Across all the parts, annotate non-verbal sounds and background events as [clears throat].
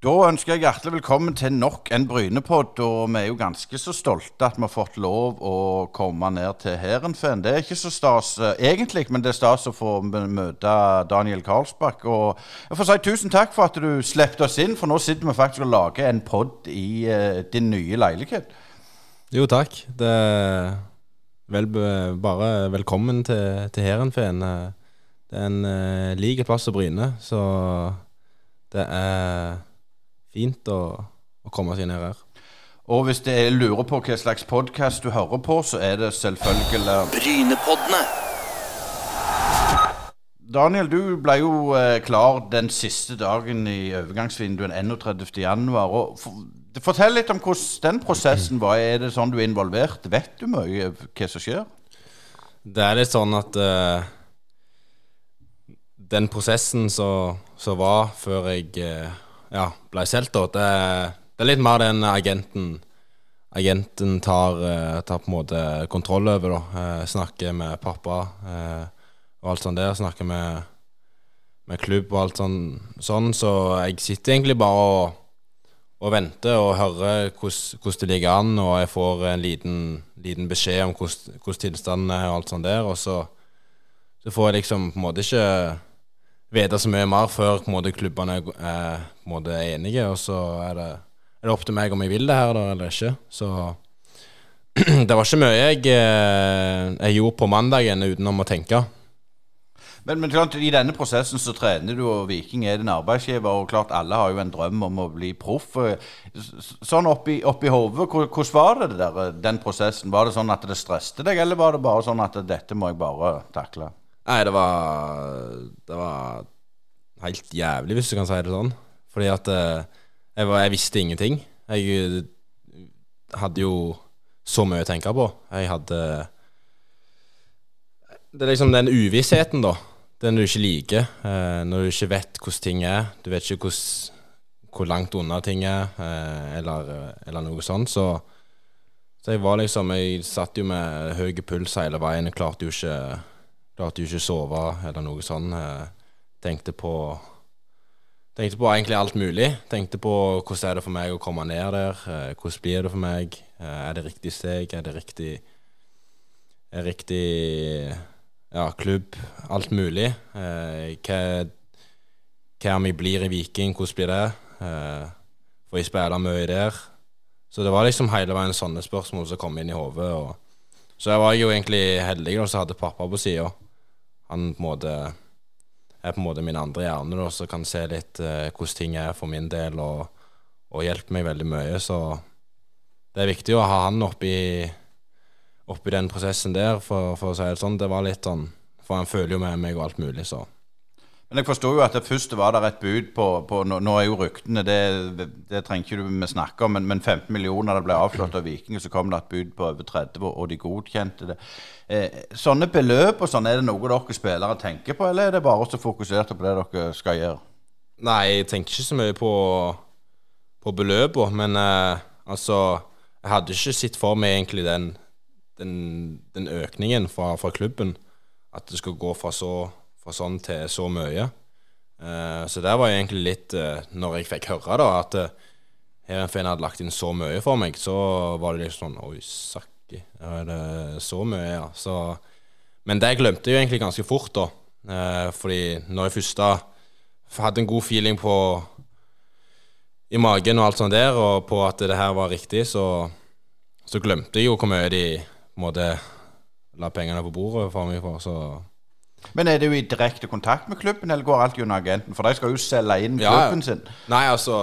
Da ønsker jeg hjertelig velkommen til nok en Brynepod. Og vi er jo ganske så stolte at vi har fått lov å komme ned til Hærenfen. Det er ikke så stas eh, egentlig, men det er stas å få møte Daniel Karlsbakk. Og jeg får si tusen takk for at du slapp oss inn, for nå sitter vi faktisk og lager en pod i uh, din nye leilighet. Jo, takk. Det er vel, bare velkommen til, til Heerenveen. Eh, Det er en uh, lik plass å bryne, så det er fint å, å komme seg ned her. Og hvis det er lurer på hva slags podkast du hører på, så er det selvfølgelig Brynepoddene. Daniel, du ble jo eh, klar den siste dagen i overgangsvinduet, 31. januar. For, fortell litt om hvordan den prosessen var. Er det sånn du er involvert? Vet du mye hva som skjer? Det er litt sånn at uh, den prosessen som var før jeg eh, ja, ble solgt, da, det, det er litt mer den agenten Agenten tar, eh, tar på en måte kontroll over, da. Eh, snakker med pappa eh, og alt sånt der. Snakker med, med klubb og alt sånn, sånn. Så jeg sitter egentlig bare og, og venter og hører hvordan det ligger an, og jeg får en liten, liten beskjed om hvordan tilstanden er og alt sånt der. Og så, så får jeg liksom på en måte ikke vite så mye mer før på måte klubbene er, er måte enige, og så er det, er det opp til meg om jeg vil det her da, eller ikke. Så [clears throat] det var ikke mye jeg, eh, jeg gjorde på mandagen utenom å tenke. Men, men klart, i denne prosessen så trener du, og Viking er din arbeidsgiver. Og klart alle har jo en drøm om å bli proff. Sånn oppi, oppi hodet, hvordan var det, der, den prosessen? Var det sånn at det stresste deg, eller var det bare sånn at dette må jeg bare takle? Nei, det var Det var helt jævlig, hvis du kan si det sånn. Fordi at eh, jeg, var, jeg visste ingenting. Jeg eh, hadde jo så mye å tenke på. Jeg hadde Det er liksom den uvissheten, da. Den du ikke liker. eh, når du ikke vet hvordan ting er. Du vet ikke hvordan, hvor langt unna ting er, eller, eller noe sånt. Så, så jeg var liksom Jeg satt jo med høy puls hele veien. Klarte jo ikke Klarte jo ikke sove eller noe sånt. Eh, tenkte på Tenkte på egentlig alt mulig. Tenkte på hvordan er det for meg å komme ned der. Eh, hvordan blir det for meg? Eh, er det riktig steg? Er det riktig er riktig ja, klubb? Alt mulig. Hva, hva om jeg blir i Viking? Hvordan blir det? Får jeg spille mye der? Så det var liksom hele veien sånne spørsmål som kom inn i hodet. så jeg var jo egentlig heldig som hadde pappa på sida. Han på en måte er på en måte min andre hjerne, da, som kan se litt eh, hvordan ting er for min del, og, og hjelper meg veldig mye. Så det er viktig å ha han oppi, oppi den prosessen der, for, for å si det sånn. Det var litt sånn For han føler jo med meg og alt mulig, så Men jeg forsto jo at det først var der et bud på, på nå, er jo ryktene Det, det trenger ikke du vi snakke om, men, men 15 millioner det ble avslått av Viking, så kom det et bud på over 30, og de godkjente det. Eh, sånne beløp og sånn, er det noe dere spillere tenker på, eller er det bare så fokusert på det dere skal gjøre? Nei, jeg tenker ikke så mye på, på beløpene, men eh, altså Jeg hadde ikke sett for meg egentlig den, den, den økningen fra, fra klubben. At det skulle gå fra, så, fra sånn til så mye. Uh, så det var egentlig litt uh, Når jeg fikk høre da at uh, fin hadde lagt inn så mye for meg, så var det litt sånn Oi, sakki. Er det så mye, ja? Så, men det glemte jeg jo egentlig ganske fort, da. Uh, fordi når jeg først da hadde en god feeling på i magen og alt sånt der, og på at det her var riktig, så, så glemte jeg jo hvor mye de en måte la pengene på bordet for meg for. Så Men er det jo i direkte kontakt med klubben, eller går alt gjennom agenten? For de skal jo selge inn klubben ja. sin. Nei, altså,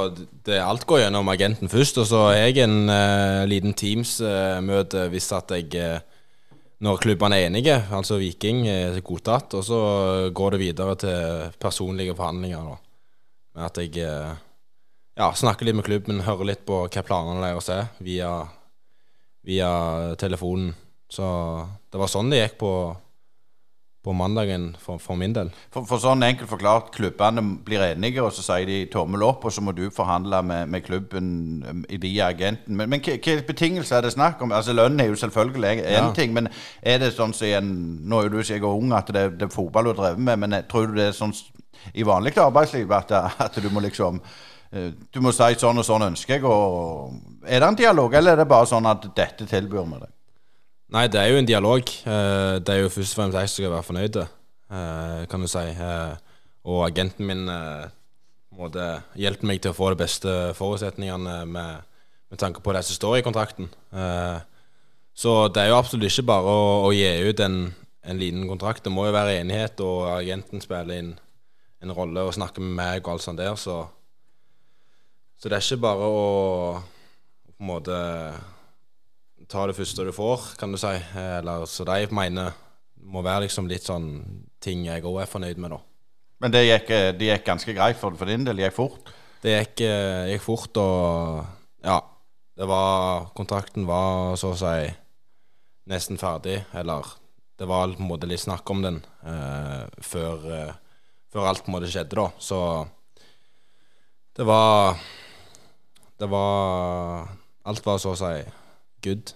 det, alt går gjennom agenten først, og så er jeg en uh, liten Teams-møte hvis at jeg uh, Når klubbene er enige, altså Viking er godtatt, og så går det videre til personlige forhandlinger, da. Med at jeg eh, ja, snakker litt med klubben, hører litt på hva planene deres er, via, via telefonen. Så det var sånn det gikk på, på mandagen for, for min del. For, for sånn enkelt forklart, klubbene blir enige, og så sier de tommel opp, og så må du forhandle med, med klubben i via agenten. Men, men hva betingelser er det snakk om? Altså Lønn er jo selvfølgelig en Ja. ting, men er det sånn som en Nå er jo du sikkert ung, at det, det er fotball du har drevet med, men tror du det er sånn i vanlig arbeidsliv at, at du må liksom eh, Du må si sånn og sånn ønsker jeg. Og er det en dialog, eller er det bare sånn at dette tilbyr vi deg? Nei, det er jo en dialog. Eh, det er jo først og fremst jeg som skal være fornøyd, eh, kan du si. Og agenten min måte, hjelper meg til å få de beste forutsetningene med, med tanke på det som står i kontrakten. Så det er jo absolutt ikke bare å, å gi ut en, en liten kontrakt. Det må jo være enighet, og agenten spiller inn en rolle og snakker med meg og alt sånt der, så Så det er ikke bare å på en måte ta det første du får, kan du si. Eller så de mener må være liksom litt sånn ting jeg òg er fornøyd med, da. Men det gikk, det gikk ganske greit for, for, din del? Det gikk fort? Det gikk, gikk, fort, og ja. Det var Kontrakten var så å si nesten ferdig. Eller det var på en måte litt snakk om den eh, før eh, før alt på en måte skjedde, da. Så det var Det var Alt var så å si good.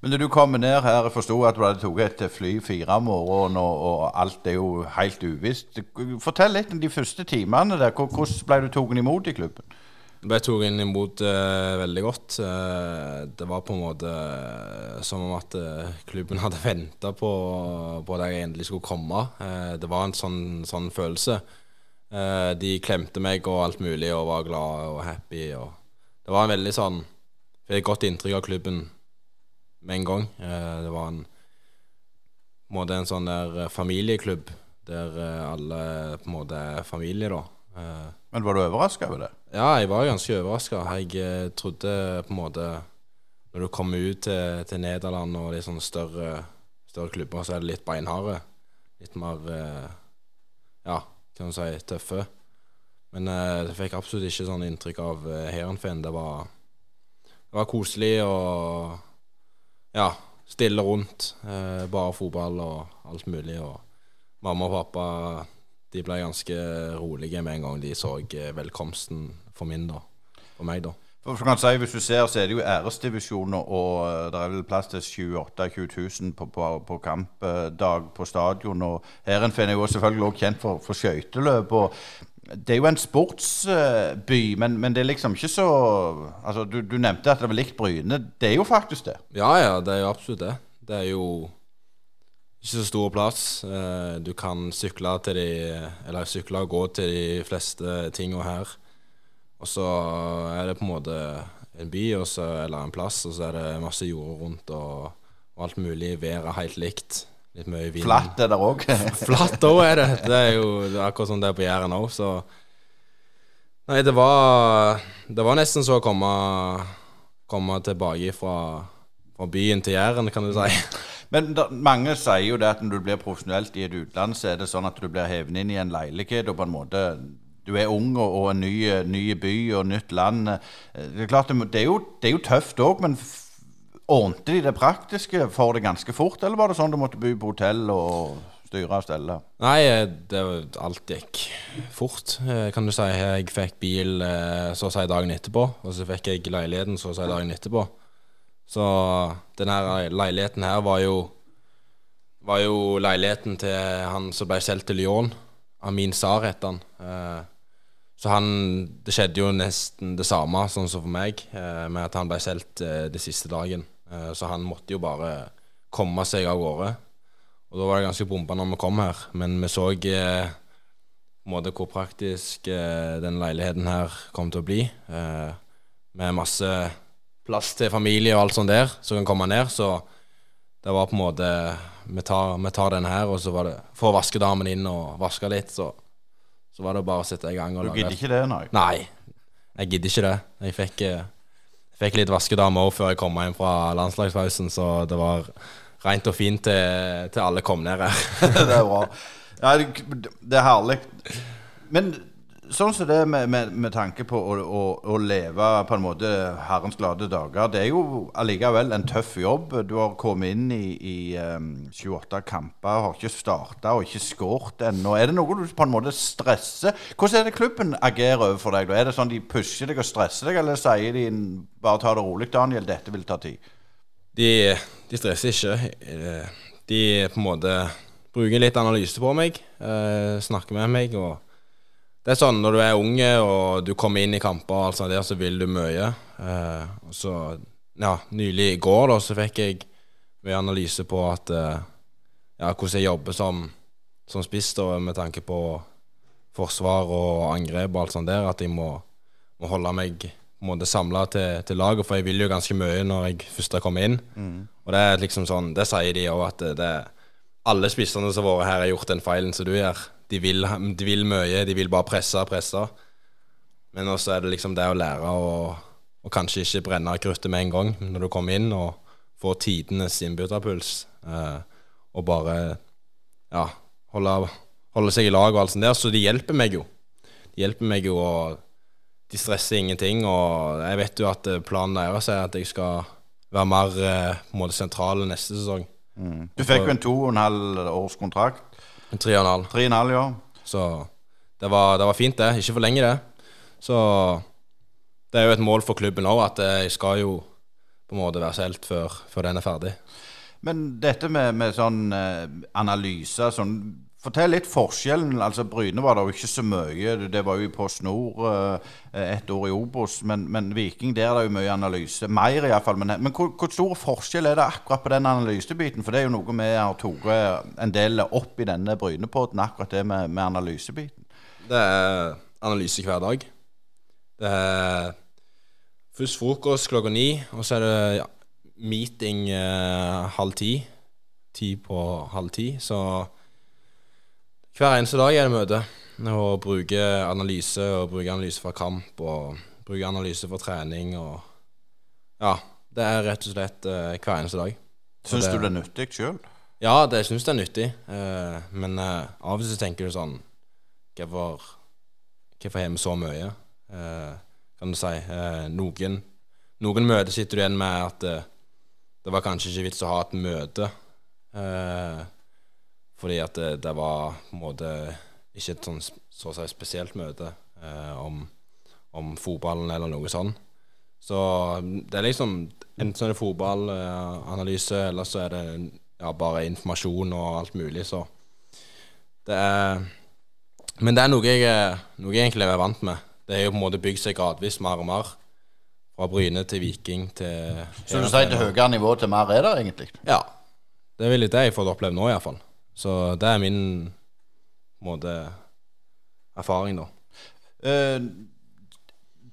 Men når du kommer ned her, jeg forsto at du hadde tatt et fly fire om morgenen, og, og, alt er jo helt uvisst. Fortell litt om de første timene der. Hvordan ble du tatt imot i klubben? Jeg ble tatt imot uh, veldig godt. Uh, det var på en måte uh, som om at klubben hadde venta på, på, at jeg endelig skulle komme. det var en sånn, sånn følelse. de klemte meg og alt mulig og var glad og happy. Og det var en veldig sånn et godt inntrykk av klubben med en gang. det var en, måte en sånn der familieklubb der alle på en måte er familie, da. Men var du overraska over det? Ja, jeg var ganske overraska. Jeg eh, trodde på en måte Når du kommer ut til, til Nederland og de sånne større, større, klubber, så er det litt beinharde. Litt mer eh, Ja, kan du si tøffe. Men eh, jeg fikk absolutt ikke sånn inntrykk av eh, Heerenveen. Det, det var koselig og ja, stille rundt. Eh, bare fotball og alt mulig. Og mamma og pappa de ble ganske rolige med en gang de så eh, velkomsten for min da, for meg. da. For kan si, Hvis du ser, så er det jo æresdivisjoner, og eh, det er vel plass til 28 000 000 på, på, på kampdag på stadion. og Heerenveen er jo selvfølgelig også kjent for, for skøyteløp. og det er jo en sportsby, men, men, det er liksom ikke så altså, du, du, nevnte at det var likt Bryne. Det er jo faktisk det. Ja, ja, det er jo absolutt det. Det er jo ikke så stor plass. Eh, du kan sykle til de Eller sykle og gå til de fleste tinga her. Og så er det på en måte en by også, eller en plass, og så er det masse jord rundt og, og alt mulig. Været helt likt. Litt mye vind. [laughs] Flatt er det òg. Flatt òg er det. Det er jo det er akkurat som det er på Jæren òg, så Nei, det var Det var nesten så å komme, komme tilbake fra, fra byen til Jæren, kan du si. [laughs] Men da, mange sier jo det at når du blir profesjonelt i et utland, så er det sånn at du blir hevet inn i en leilighet, og på en måte du er ung og, og en ny, ny, by og nytt land. Det er klart, det er jo, det er jo tøft òg, men ordnet de det praktiske for det ganske fort, eller var det sånn du måtte bo på hotell og styre og stelle? Nei, det, alt gikk fort, eh, kan du si. Jeg fikk bil eh, så å si dagen etterpå, og så fikk jeg leiligheten så å si dagen etterpå. Så denne leiligheten her var jo Var jo leiligheten til han som ble solgt til Lyon. Amin Sar het han. Eh, så han Det skjedde jo nesten det samme sånn som for meg, eh, med at han ble solgt den siste dagen. Så han måtte jo bare komme seg av gårde. Og da var det ganske bomba når vi kom her, men vi så på en måte hvor praktisk den leiligheten her kom til å bli. Med masse plass til familie og alt sånt der som kan komme ned. Så det var på en måte Vi tar, vi tar den her, og så var det Få vaskedamen inn og vaske litt, så, så var det bare å sette i gang. du gidder ikke det, nei? Nei, jeg gidder ikke det. Jeg fikk, eh, fikk litt vaskedame òg før jeg kom hjem fra landslagspausen, så det var rent og fint til, til alle kom ned her. [laughs] det er bra. Ja, det, er herlig. Men Sånn som det med, med, med tanke på å, å, å, leve på en måte herrens glade dager, det er jo allikevel en tøff jobb. Du har kommet inn i, i um, 28 kamper, har ikke starta og ikke skåret ennå. Er det noe du på en måte stresser? Hvordan er det klubben agerer overfor deg? Er det sånn de pusher deg og stresser deg, eller sier de bare ta det rolig, Daniel, dette vil ta tid? De, de stresser ikke. De på en måte bruker litt analyse på meg, eh, snakker med meg. og Det er sånn når du er unge og du kommer inn i kamper, og alt sånt der, så vil du mye. Eh, så, ja, nylig i går da, så fikk jeg mye analyse på at eh, ja, hvordan jeg jobber som, som spiss da, med tanke på forsvar og angrep og alt sånt der. At jeg må, må holde meg samla til, til, laget, for jeg vil jo ganske mye når jeg først har kommet inn. Mm. Og det er liksom sånn, det sier de òg, at det, det, alle spissene som har vært her, har gjort den feilen som du gjør. De vil, de vil mye, de vil bare presse og presse. Men også er det liksom det å lære å og kanskje ikke brenne kruttet med en gang når du kommer inn og får tidenes innbytterpuls. Eh, og bare ja, holde, holde, seg i lag og alt sånt der. Så de hjelper meg jo. De hjelper meg jo, og de stresser ingenting. Og jeg vet jo at planen deres er at jeg skal være mer eh, på en måte sentral neste sesong. Mm. Du fikk jo en to og en halv års kontrakt. Tre og en halv. Tre og en halv, ja. Så det var, det var fint, det. Ikke for lenge, det. Så det er jo et mål for klubben òg, at jeg skal jo på en måte være solgt før, før den er ferdig. Men dette med, med sånn eh, analyse sånn, Fortell litt forskjellen. altså Bryne var det jo ikke så mye. Det var jo på snor ett år i Obos. Men, men, Viking, der er det jo mye analyse. Mer iallfall. Men, men hvor, hvor, stor forskjell er det akkurat på den analysebiten? For det er jo noe vi har tatt en del opp i denne Brynepodden, akkurat det med, med analysebiten. Det er analyse hver dag. Det er først frokost klokka ni, og så er det ja, meeting eh, halv ti. Ti på halv ti. Så hver eneste dag er det møte. Og bruke analyse, og bruke analyse fra kamp, og bruke analyse for trening, og Ja. Det er rett og slett eh, hver eneste dag. Syns du det er nyttig sjøl? Ja, det syns jeg er nyttig. Eh, men eh, av og til tenker du sånn Hvorfor Hvorfor har vi så mye? Eh, kan du si. Eh, noen, noen møter sitter du igjen med at eh, det var kanskje ikke vits å ha et møte. Fordi at det, det, var måte ikke et sånn så å si spesielt møte om, om fotballen eller noe sånt. Så det er liksom Enten er det fotballanalyse, eller så er det ja, bare informasjon og alt mulig. Så det er Men det er noe jeg, noe jeg egentlig er vant med det har jo på en måte bygd seg gradvis mer og mer. Fra Bryne til Viking til Så du sier til høyere nivå til mer er det, egentlig? Ja. Det er vel det jeg får oppleve nå, iallfall. Så det er min måte erfaring, da. Uh,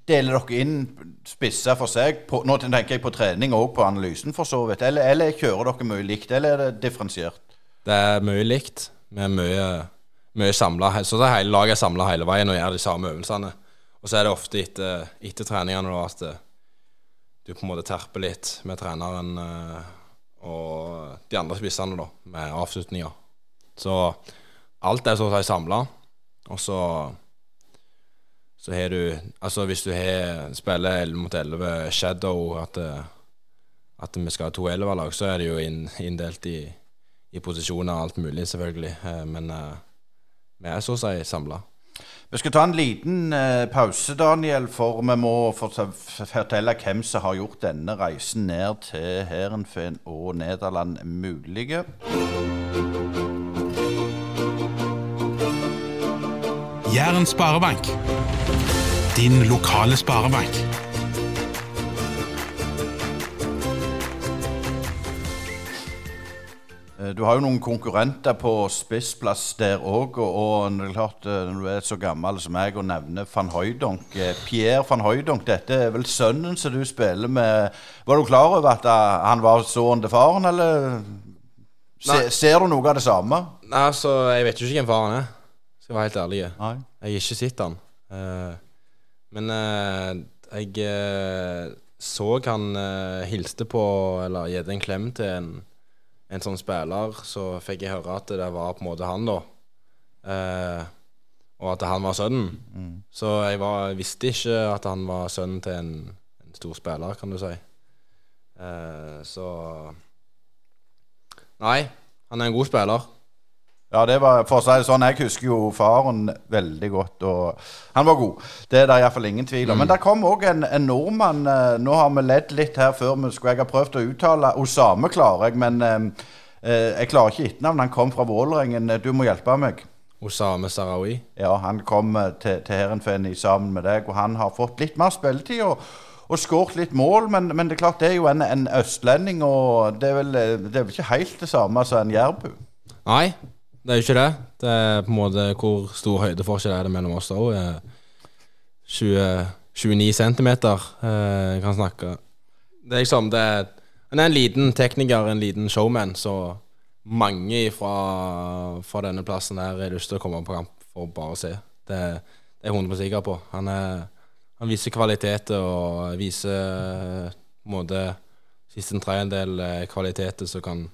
deler dere inn spisser for seg? På, nå tenker jeg på trening og på analysen, for så vidt. Eller, eller kjører dere mye likt, eller er det differensiert? Det er mye likt. Vi er mye, mye samla. Så det hele laget er samla hele veien og gjør de samme øvelsene. Og så er det ofte etter, etter treningene da, at eh, du på en måte terper litt med treneren eh, og de andre spissene da, med avslutninger. Så alt er så å si samla. Og så så har du Altså hvis du har, spiller 11 mot 11 Shadow, at, eh, at vi skal ha to 11-lag, så er det jo inndelt i, i posisjoner og alt mulig, selvfølgelig. Men vi er så å si samla. Vi skal ta en liten eh, pause, Daniel, for vi må fortelle hvem som har gjort denne reisen ned til Heerenveen og Nederland mulige. Jæren sparebank. Din lokale sparebank. Eh, du har jo noen konkurrenter på spissplass der òg. Og, er klart, eh, når du er så gammel som meg og nevner van Hooydonk eh, Pierre van Høydonk, dette er vel sønnen som du spiller med. Var du klar over at han var sønnen til faren, eller Se, ser du noe av det samme? Nei, altså, Jeg vet jo ikke hvem faren er, skal jeg være helt ærlig. Nei. Jeg har ikke sett han. men jeg så han hilste på, eller gitt en klem til en en sånn spiller, så fikk jeg høre at det var på en måte han, da. Eh, og at han var sønnen. Mm. Så jeg var, visste ikke at han var sønnen til en, en stor spiller, kan du si. Eh, så Nei, han er en god spiller. Ja, det var, for å si det sånn, Jeg husker jo faren veldig godt, og han var god. Det er det iallfall ingen tvil om. Mm. Men der kom òg en, en, nordmann. Eh, nå har vi ledd litt her før Men skulle jeg ha prøvd å uttale Osame, klarer jeg, men eh, eh jeg klarer ikke etternavnet. Han kom fra Vålerengen. Du må hjelpe meg. Osame Sarawi. Ja, han kom eh, til, til Heerenveen sammen med deg, og han har fått litt mer spilletid. og og skåret litt mål, men, men, det er klart det er jo en, en østlending, og det er, vel, det er vel ikke helt det samme som en jærbu? Nei, det er jo ikke det. Det er på en måte hvor stor høydeforskjell er det mellom oss òg. 29 centimeter Jeg kan snakke. Det er liksom det er, Han er en liten tekniker, en liten showman, så mange fra, fra denne plassen her har lyst til å komme på kamp for bare å se. Det, det er jeg 100 sikker på. Han, er, han viser kvaliteter og viser på en måte siste tredjedel kvaliteter som kan,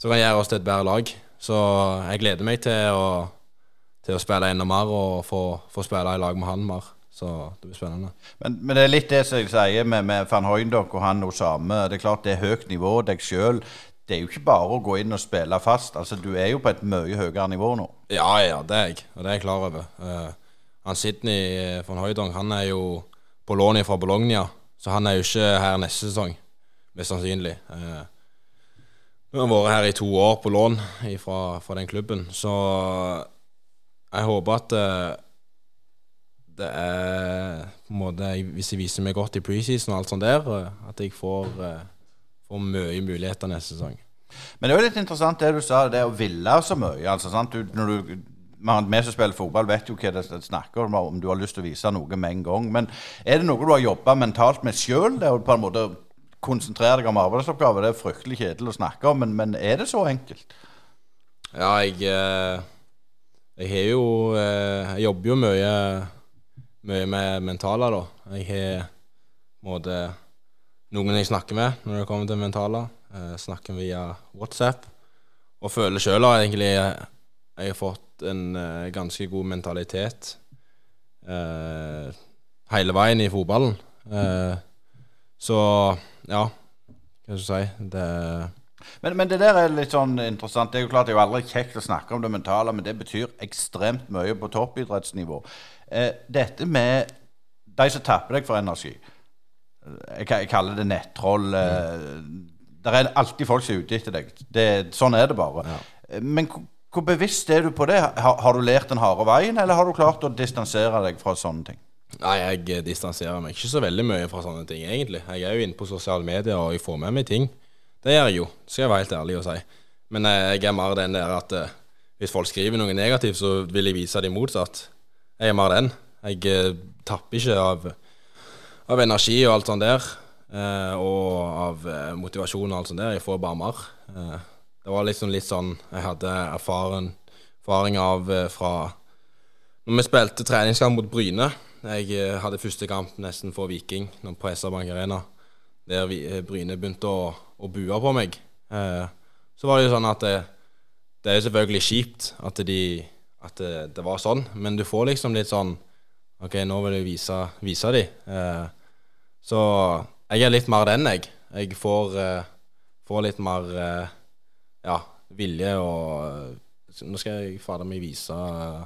som kan gjøre oss til et bedre lag. Så jeg gleder meg til å, til å spille enda mer og få, få spille i lag med han mer. Så det blir spennende. Men, men, det er litt det som jeg sier med, med van Høyndok og han Osame. Det er klart det er høyt nivå. Deg sjøl. Det er jo ikke bare å gå inn og spille fast. Altså, Du er jo på et mye høyere nivå nå. Ja, ja, det er jeg. Og det er jeg klar over. Uh, han Sidney van Høydong han er jo på lån fra Bologna, så han er jo ikke her neste sesong, mest sannsynlig. Uh, vi har vært her i to år på lån fra, den klubben, så jeg håper at uh, det er på en måte Hvis jeg viser meg godt i preseason og alt sånt der, at jeg får, får mye muligheter neste sesong. Men det er jo litt interessant det du sa, det å ville så mye. Altså, sant? Du, når du, vi som spiller fotball, vet jo hva det snakker om, om du har lyst til å vise noe med en gang. Men er det noe du har jobba mentalt med sjøl? På en måte konsentrere deg om arbeidsoppgaver? Det er fryktelig kjedelig å snakke om, men, men er det så enkelt? Ja, jeg Jeg har jo Jeg jobber jo mye mye med mentaler, da. Jeg har måte, noen jeg snakker med når det kommer til mentaler. Jeg snakker via WhatsApp. Og føler sjøl at egentlig jeg, har fått en ganske god mentalitet hele veien i fotballen. Så ja, hva skal jeg si Det men, men, det der er litt sånn interessant. Det er jo klart det er jo aldri kjekt å snakke om det mentale, men det betyr ekstremt mye på toppidrettsnivå. Eh, dette med de som tapper deg for energi Jeg, jeg kaller det nettroll. Eh, det er alltid folk som er ute etter deg. Det, sånn er det bare. Ja. Eh, men hvor bevisst er du på det? Har, har, du lært den harde veien, eller har du klart å distansere deg fra sånne ting? Nei, jeg distanserer meg ikke så veldig mye fra sånne ting, egentlig. Jeg er jo inne på sosiale medier, og jeg får med meg ting. Det gjør jeg jo, skal jeg være helt ærlig og si. Men jeg er mer den der at hvis folk skriver noe negativt, så vil jeg vise dem motsatt. Jeg er mer den. Jeg eh, tapper ikke av, av, energi og alt sånt der. Eh, og av eh, motivasjon og alt sånt der. Jeg får bare mer. Eh, det var liksom litt sånn jeg hadde erfaring, erfaring av eh, fra når vi spilte treningskamp mot Bryne. Jeg eh, hadde første kamp nesten for Viking på SR-Bank Arena. Der Bryne begynte å, å bue på meg. så var det jo sånn at det, det er selvfølgelig kjipt at de at det, det, var sånn. Men du får liksom litt sånn OK, nå vil jeg vise, vise de. Eh, så jeg er litt mer den, jeg. Jeg får, eh, får litt mer eh, ja, vilje og eh, Nå skal jeg fader meg vise eh,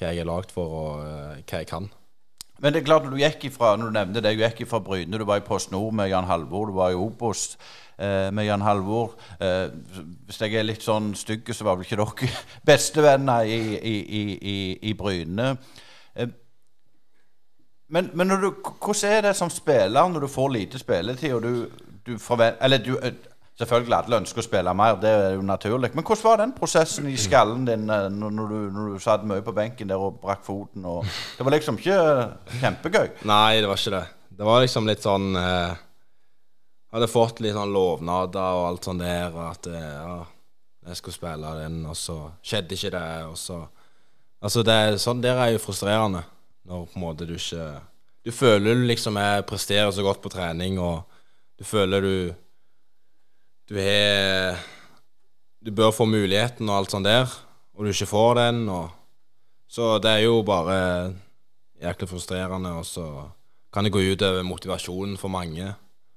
hva jeg er lagd for, og eh, hva jeg kan. Men det er klart, du gikk ifra, når du nevnte det, du gikk ifra Bryne, du var i Post Nord med Jan Halvor, du var i Obos eh, med Jan Halvor. Eh, hvis jeg er litt sånn stygg, så var vel ikke dere [laughs] bestevenner i, i, i, i Bryne. Eh, men, men du, hvordan er det som spiller når du får lite spilletid, og du, du forventer Eller du eh, Selvfølgelig alle ønsker å spille mer, det er jo naturlig. Men hvordan var den prosessen i skallen din eh, når, du, når du satt mye på benken der og brakk foten? Og det var liksom ikke kjempegøy? Nei, det var ikke det. Det var liksom litt sånn eh, hadde fått litt sånn lovnader og alt sånt der, og at eh, ja, jeg skulle spille den, og så skjedde ikke det, og så Altså, det sånn der er jo frustrerende, når på en måte du ikke Du føler du liksom jeg presterer så godt på trening, og du føler du Du har Du bør få muligheten og alt sånt der, og du ikke får den, og Så det er jo bare jæklig frustrerende, og så kan det gå ut over motivasjonen for mange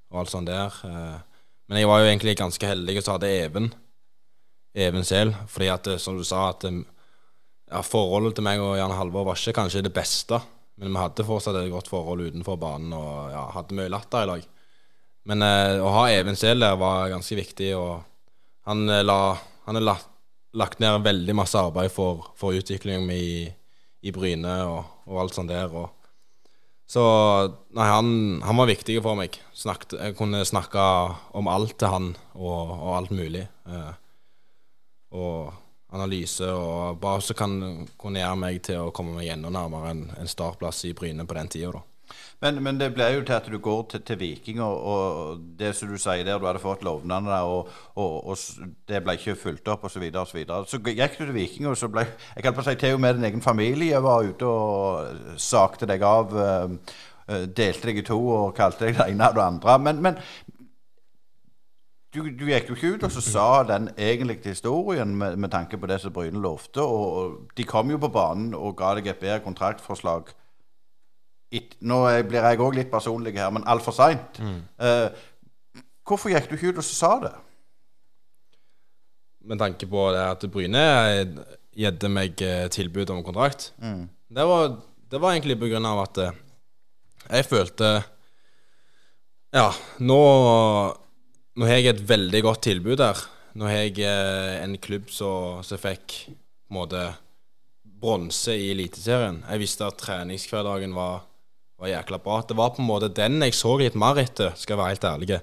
og alt sånt der. Eh, men jeg var jo egentlig ganske heldig og så hadde Even Even selv. Fordi at, eh, som du sa, at eh, ja, forholdet til meg og Jan Halvor var ikke kanskje det beste. Men vi hadde fortsatt et godt forhold utenfor banen og ja, hadde mye latter i lag. Men eh, å ha Even selv der var ganske viktig. Og han, la, han har la, lagt ned veldig masse arbeid for, for utviklingen i, i Bryne og, og alt sånt der. Og, så nei, han, han, var viktig for meg. Snakket, jeg kunne snakke om alt til han, og, og alt mulig. Eh, og analyse, og bare så kan kunne gjøre meg til å komme meg enda nærmere en, en startplass i Bryne på den tida. Men, men, det ble jo til at du går til, til Viking, og, og, det som du sier der, du hadde fått lovnadene og, og, og, det ble ikke fulgt opp, osv. Så, og så, videre. så gikk du til Viking, og så ble Jeg kan på si til og med din egen familie var ute og sakte deg av. Uh, delte deg i to og kalte deg det ene og det andre. Men, men du, du, gikk jo ikke ut og så sa den egentlige historien med, med tanke på det som Bryne lovte. Og de kom jo på banen og ga deg et bedre kontraktforslag it, Nå blir jeg òg litt personlig her, men altfor seint. Mm. Uh, hvorfor gikk du ikke ut og sa det? Med tanke på det at Bryne gjedde meg eh, tilbud om kontrakt. Mm. Det, var, det, var, egentlig på grunn av at eh, jeg følte Ja, nå, nå har jeg et veldig godt tilbud der. Nå har jeg en klubb som fikk på en måte bronse i Eliteserien. Jeg visste at treningshverdagen var var jækla bra. Det var på en måte den jeg så litt mer etter, skal jeg være helt ærlig.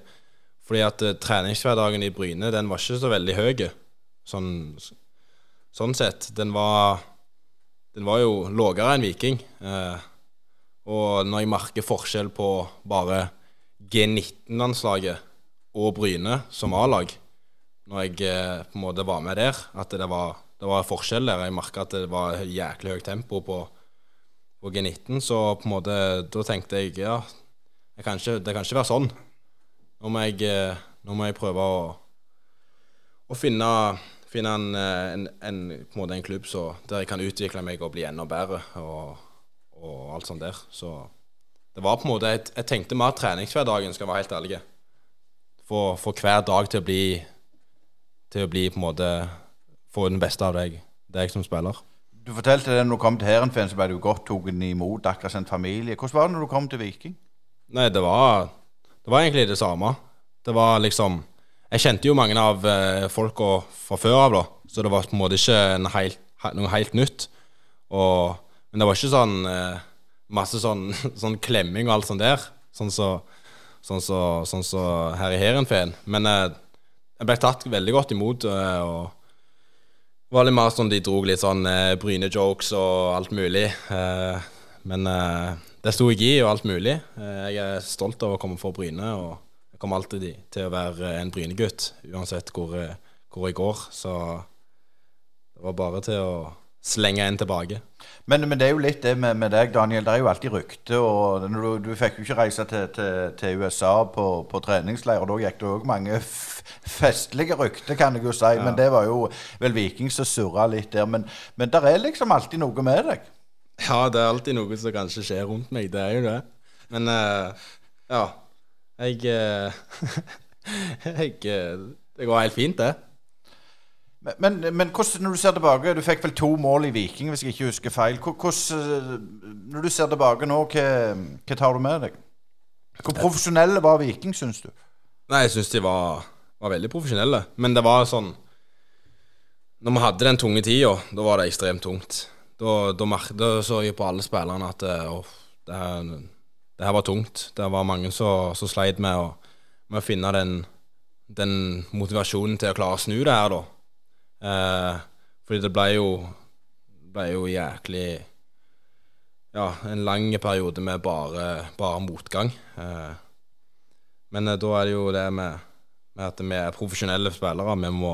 Fordi at uh, treningshverdagen i Bryne, den var ikke så veldig høy. Sånn, sånn sett. Den var, den var jo lavere enn Viking. Uh, og når jeg merker forskjell på bare G19-landslaget og Bryne som A-lag, når jeg eh, på en måte var med der, at det var, det var forskjell der. Jeg merka at det var jæklig høyt tempo på på G19, så på en måte Da tenkte jeg ja, jeg kan ikke, det kan ikke være sånn. Nå må jeg, eh, nå må jeg prøve å, å finne, finne en, eh, en, en, på en, måte en klubb så, der jeg kan utvikle meg og bli enda bedre og, og alt sånt der. Så det var på en måte Jeg, jeg tenkte mer treningshverdagen, skal jeg være helt ærlig. Få, få hver dag til å bli Til å bli på en måte Få den beste av deg, deg som spiller. Du fortalte det når du kom til Heerenveen, så ble du godt tatt imot, akkurat som en familie. Hvordan var det når du kom til Viking? Nei, det var, det var egentlig det samme. Det var liksom Jeg kjente jo mange av eh, folka fra før av, da, så det var på en måte ikke helt, noe helt nytt. Og, men det var ikke sånn eh, masse sånn, [laughs] sånn, klemming og alt sånt der, sånn som så, sånn så, sånn så her i Heerenveen. Men eh, jeg ble tatt veldig godt imot. Eh, og det var litt mer sånn de dro litt sånn eh, Bryne-jokes og alt mulig. Eh, men eh, det sto jeg i, og alt mulig. Eh, jeg er stolt av å komme for Bryne, og jeg kommer alltid til å være en Bryne-gutt, uansett hvor, eh, hvor, jeg går. Så det var bare til å slenge en tilbake. Men, men, det er jo litt det med, med, deg, Daniel. Det er jo alltid rykte. og Du, du fikk jo ikke reise til, til, til USA på, på treningsleir. Da gikk det òg mange festlige rykter, kan jeg jo si. Ja. Men det var jo vel Viking som surra litt der. Men, men det er liksom alltid noe med deg. Ja, det er alltid noe som kanskje skjer rundt meg. Det er jo det. Men uh, ja. Jeg, uh, [laughs] jeg uh, Det går helt fint, det. Men, men, hvordan, når du ser tilbake Du fikk vel to mål i Viking, hvis jeg ikke husker feil. Hvordan, når du ser tilbake nå, hva, hva tar du med deg? Hvor profesjonelle var Viking, syns du? Nei, jeg syns de var, var, veldig profesjonelle. Men det var sånn Når vi hadde den tunge tida, da var det ekstremt tungt. Da, da, da så jeg på alle spillerne at å, det, her, det, her, var tungt. Det var mange som sleit med å, med å finne den, den motivasjonen til å klare å snu det her, da. Eh, fordi det ble jo, ble jo jæklig Ja, en lang periode med bare, bare motgang. Eh, men eh, da er det jo det med, med, at vi er profesjonelle spillere. Vi, må,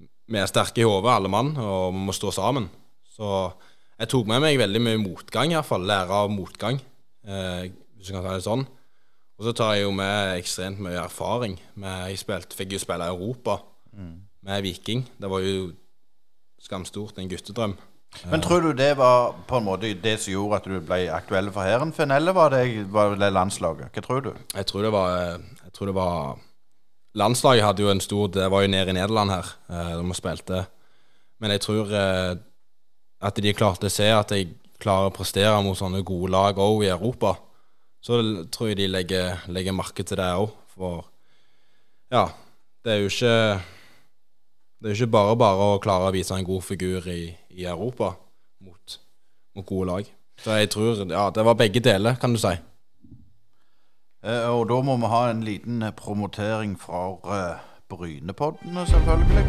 vi er sterke i hodet, alle mann, og vi må stå sammen. Så jeg tok med meg veldig mye motgang, iallfall. Lære av motgang, eh, hvis du kan ta det sånn. Og så tar jeg jo med ekstremt mye erfaring. Jeg spilt, fikk jo spille i Europa. Mm med Viking. Det var jo skamstort, en guttedrøm. Men tror du det var på en måte det som gjorde at du ble aktuell for hæren, eller var det, var det, landslaget? Hva tror du? Jeg tror det var, jeg tror det var Landslaget hadde jo en stor Det var jo nede i Nederland her de vi spilte. Men jeg tror eh, at de klarte å se at jeg klarer å prestere mot sånne gode lag òg i Europa. Så tror jeg de legger, legger merke til det òg. For ja, det er jo ikke Det er ikke bare bare å klare å vise en god figur i, i Europa mot, mot gode lag. Så jeg tror ja, det var begge deler, kan du si. Eh, og da må vi ha en liten eh, promotering fra eh, Brynepoddene, selvfølgelig.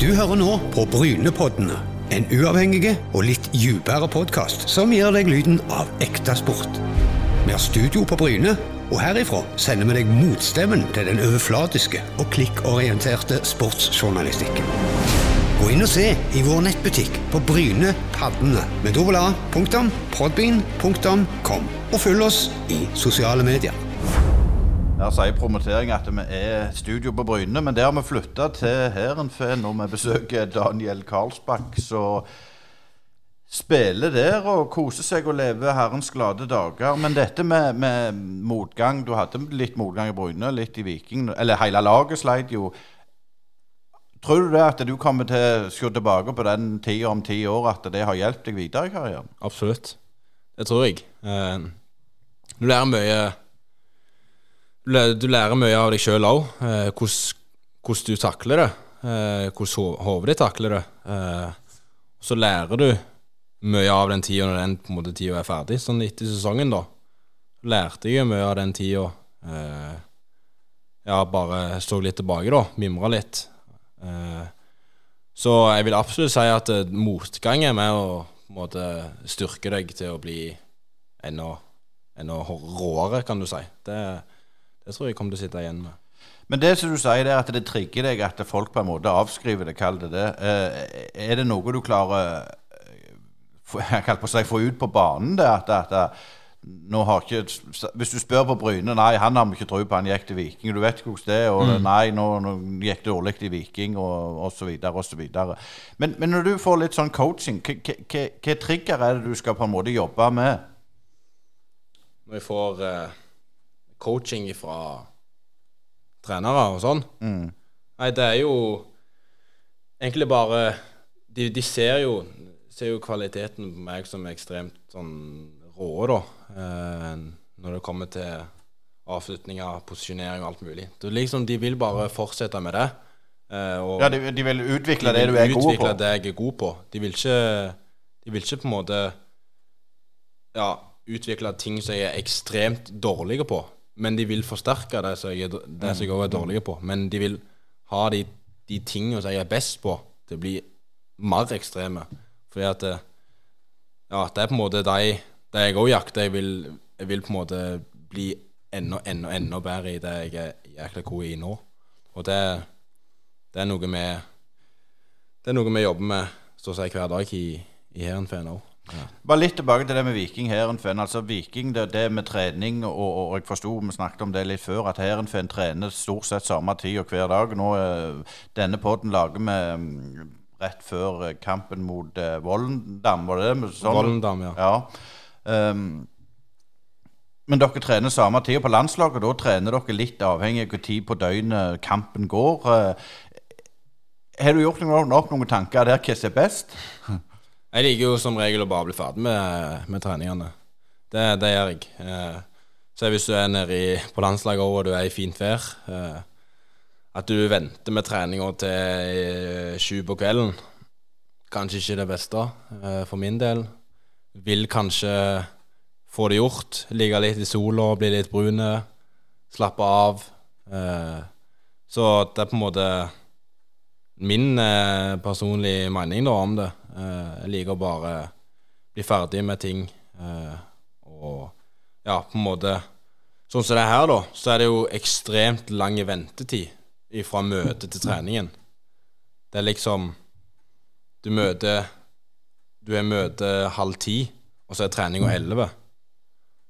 Du hører nå på Brynepoddene, en uavhengig og litt dypere podkast som gir deg lyden av ekte sport. Vi har studio på Bryne, og herifra sender vi deg motstemmen til den overflatiske og klikkorienterte sportsjournalistikken. Gå inn og se i vår nettbutikk på Bryne Paddene med dobbel A, og følg oss i sosiale medier. Der sier promotering at vi er studio på Bryne, men det har vi flytta til Heerenveen når vi besøker Daniel Karlsbakk. Så spiller der og koser seg og lever herrens glade dager. Men dette med, med motgang Du hadde litt motgang i Bryne, litt i Viking. Eller hele laget sleit jo. Tror du det at du kommer til å se tilbake på den tida om ti år, at det har hjulpet deg videre i karrieren? Absolutt. Det tror jeg. Eh, du lærer mye Du lærer, mye av deg sjøl òg. Eh, hvordan du takler det. Eh, hvordan ho- hodet ditt takler det. Så lærer du mye av den tida når den på en måte tida er ferdig. Sånn etter sesongen, da. Lærte jeg mye av den tida. Eh, ja, bare så litt tilbake, da. Mimra litt. Eh, så jeg vil absolutt si at eh, motgang er med å måte styrke deg til å bli enda, enda råere, kan du si. Det, det tror jeg kommer til å sitte igjen med. Men det som du sier, det er at det trigger deg at folk på en måte avskriver det, kall det det. Eh, er det noe du klarer [laughs] jeg på å si, få ut på banen? det, at, at, nå har ikke, Hvis du spør på Bryne Nei, han har vi ikke tro på, han gikk til Viking. Du vet hvordan det er. Og nei, nå, nå gikk det dårlig til Viking, og osv. osv. Men, men når du får litt sånn coaching, hva- trigger er det du skal på en måte jobbe med? Når jeg får uh, coaching fra trenere og sånn Nei, det er jo egentlig bare De, de ser, jo, ser jo kvaliteten på meg som ekstremt sånn rå, da. Eh, når det kommer til avslutninger, posisjonering og alt mulig. Det er liksom, De vil bare fortsette med det. eh, Ja, De, de vil utvikle de det vil du er god utvikle på. det jeg er god på. De vil ikke, de vil ikke på en måte ja, utvikle ting som jeg er ekstremt dårlig på. Men de vil forsterke det som jeg, det som jeg også er dårlig på. Men de vil ha de, de tingene som jeg er best på, til å bli mer ekstreme. Fordi at det, ja, det er på en måte de, det jeg òg jakter. Jeg vil, jeg vil på en måte bli enda, enda, enda bedre i det jeg er jækla god i nå. Og det, det er noe vi Det er noe vi jobber med så å si hver dag i, i Heerenveen òg. Ja. Bare litt tilbake til det med Viking Heerenveen. Altså Viking, det, det med trening, og, og jeg forsto vi snakket om det litt før, at Heerenveen trener stort sett samme tid og hver dag. Nå eh, Denne podden lager vi rett før eh, kampen mot eh, Vollendam, var det det? Sånn? Vollendam, ja. Ja. Um, men dere trener samme tid på landslaget, og da trener dere litt avhengig av hvor tid på døgnet kampen går. Eh, Har du gjort noen, opp noen tanker der hva som er best? [laughs] Jeg liker jo som regel å bare bli ferdig med, med treningene. Det, det gjør jeg. Eh, så hvis du er nede på landslaget og du er i fint vær At du venter med treninga til eh, sju på kvelden, kanskje ikke det beste eh, for min del. Vil kanskje få det gjort. Ligge litt i sola, bli litt brune. Slappe av. Eh, så det er på en måte min personlige mening da om det. Jeg liker å bare bli ferdig med ting. Og ja, på en måte Sånn som det er her, da, så er det jo ekstremt lang ventetid fra møte til treningen. Det er liksom Du møter Du er møte halv ti, og så er treninga elleve.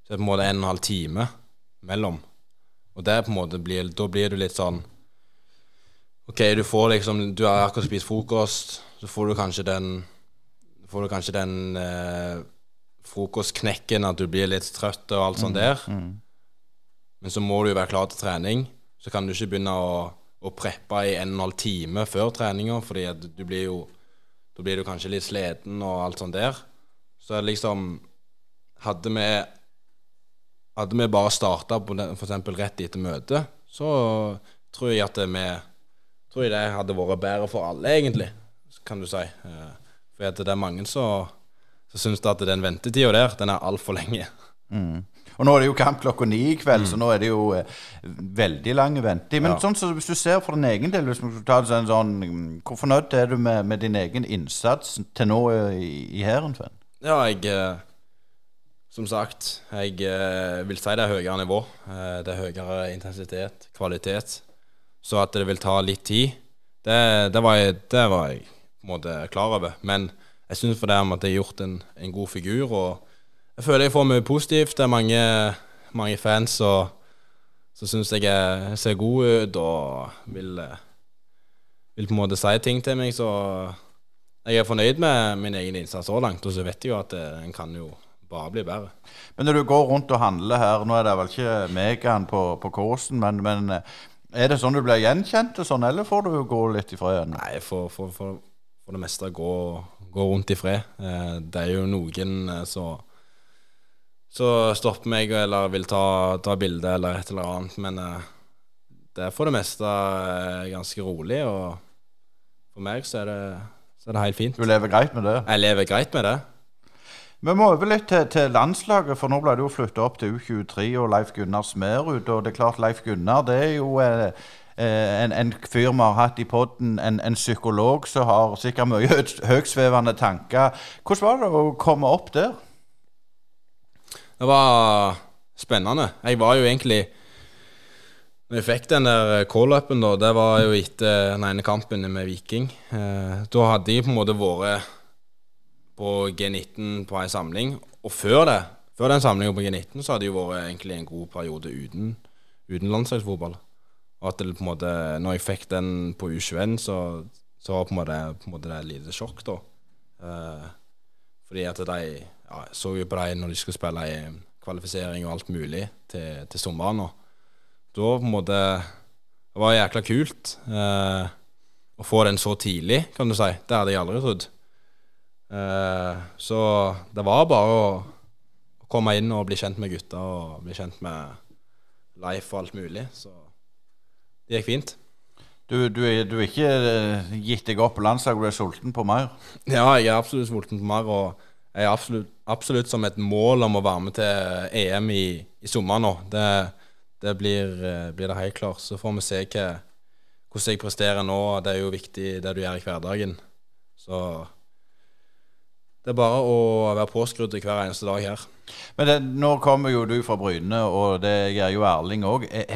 Så det er på en måte en og en halv time mellom. Og det er på en måte blir, da blir du litt sånn Ok, du får liksom Du har akkurat spist frokost, så får du kanskje den Får du kanskje den eh, frokostknekken at du blir litt trøtt og alt sånt der. Men så må du jo være klar til trening. Så kan du ikke begynne å, å preppe i en og en halv time før treninga, fordi at du blir jo Da blir du kanskje litt sliten og alt sånt der. Så liksom Hadde vi hadde vi bare starta f.eks. rett etter møtet, så tror jeg at vi tror jeg det hadde vært bedre for alle, egentlig, kan du si. Eh, for det er mange som syns at den ventetida der, den er altfor lenge. Mm. Og nå er det jo kamp klokka ni i kveld, så nå er det jo eh, veldig lang ventetid. Men Ja. sånn så hvis du ser for din egen del, sånn mm, Hvor fornøyd er du med, med din egen innsats til nå eh, i, i hæren, Sven? Ja, jeg eh, Som sagt, jeg eh, vil si det er høyere nivå. Det er høyere intensitet, kvalitet. Så at det vil ta litt tid, det, det, var, jeg, det var jeg på en måte klar over. Men jeg syns for det om at jeg har gjort en, en god figur, og jeg føler jeg får mye positivt. Det er mange, mange fans som syns jeg er, ser god ut og vil, vil på en måte si ting til meg. Så jeg er fornøyd med min egen innsats så langt, og så vet jeg jo at eh, en kan jo bare bli bedre. Men når du går rundt og handler her, nå er det vel ikke Megan på, på Kåsen, men, men eh, er det sånn du blir gjenkjent og sånn, eller får du gå litt i fred? Nei, for, for, for, for det meste gå, gå rundt i fred. Eh, det er jo noen som som stopper meg eller vil ta, ta bilde eller et eller annet, men eh, det er for det meste eh, ganske rolig, og for meg så er det, så er det helt fint. Du lever greit med det? Jeg lever greit med det. Vi må over litt til, til landslaget, for nå ble det jo flytta opp til U23 og Leif Gunnar Smerud. Og det er klart, Leif Gunnar det er jo eh, eh, en, en fyr vi har hatt i podden, en, en psykolog som har sikkert mye høgsvevende høytsvevende tanker. Hvordan var det å komme opp der? Det var spennende. Jeg var jo egentlig Når jeg fikk den der call-upen, da, det var jo etter den ene kampen med Viking. Eh, da hadde jeg på en måte vært på G19 på ei samling. Og før det, før den samlinga på G19, så hadde jeg vært egentlig en god periode uten, uten landslagsfotball. Og at det på en måte Når jeg fikk den på U21, så, så var på en måte, på en måte det et lite sjokk, da. Eh, fordi at de ja, Jeg så jo på dem når de skulle spille i kvalifisering og alt mulig til, til sommeren. Og da på en måte Det var jækla kult eh, å få den så tidlig, kan du si. Det hadde jeg aldri trodd. Eh, så det var bare å, å komme inn og bli kjent med gutta og bli kjent med Leif og alt mulig. Så det gikk fint. Du, du, du er ikke eh, gitt deg opp på landslaget, du er sulten på mer? Ja, jeg er absolutt sulten på mer, og er absolutt, absolutt som et mål om å være med til EM i, i sommer nå. Det, det blir, eh, blir det helt klart. Så får vi se hva, hvordan jeg presterer nå. Det er jo viktig det du gjør i hverdagen. Så det er bare å være påskrudd hver eneste dag her. Men det, nå kommer jo du fra Bryne, og det gjør jo Erling òg. Er,